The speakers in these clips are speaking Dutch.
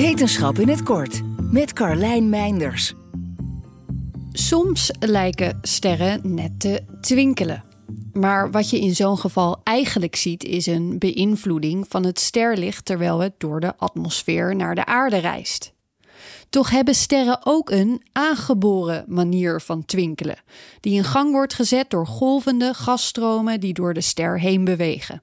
Wetenschap in het kort met Carlijn Meinders. Soms lijken sterren net te twinkelen. Maar wat je in zo'n geval eigenlijk ziet, is een beïnvloeding van het sterlicht terwijl het door de atmosfeer naar de aarde reist. Toch hebben sterren ook een aangeboren manier van twinkelen, die in gang wordt gezet door golvende gasstromen die door de ster heen bewegen.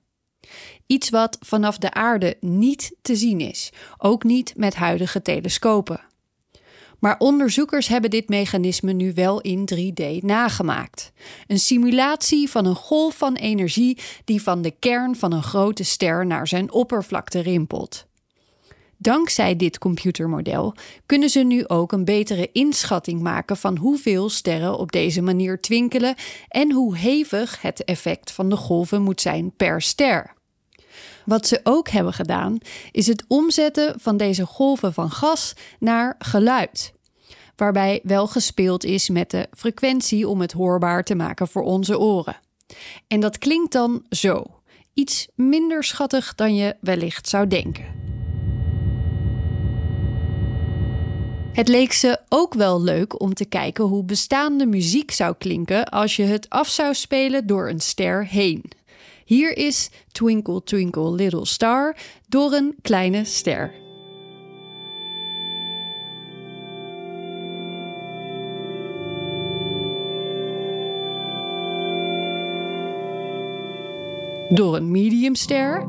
Iets wat vanaf de aarde niet te zien is, ook niet met huidige telescopen. Maar onderzoekers hebben dit mechanisme nu wel in 3D nagemaakt. Een simulatie van een golf van energie die van de kern van een grote ster naar zijn oppervlakte rimpelt. Dankzij dit computermodel kunnen ze nu ook een betere inschatting maken van hoeveel sterren op deze manier twinkelen en hoe hevig het effect van de golven moet zijn per ster. Wat ze ook hebben gedaan, is het omzetten van deze golven van gas naar geluid. Waarbij wel gespeeld is met de frequentie om het hoorbaar te maken voor onze oren. En dat klinkt dan zo. Iets minder schattig dan je wellicht zou denken. Het leek ze ook wel leuk om te kijken hoe bestaande muziek zou klinken als je het af zou spelen door een ster heen. Hier is Twinkle Twinkle Little Star door een kleine ster. Door een mediumster.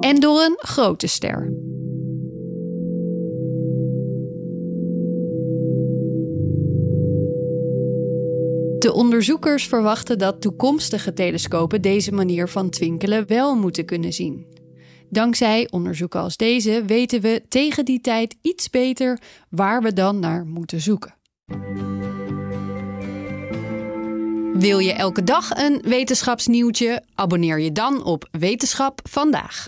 En door een grote ster. De onderzoekers verwachten dat toekomstige telescopen deze manier van twinkelen wel moeten kunnen zien. Dankzij onderzoeken als deze weten we tegen die tijd iets beter waar we dan naar moeten zoeken. Wil je elke dag een wetenschapsnieuwtje? Abonneer je dan op Wetenschap vandaag.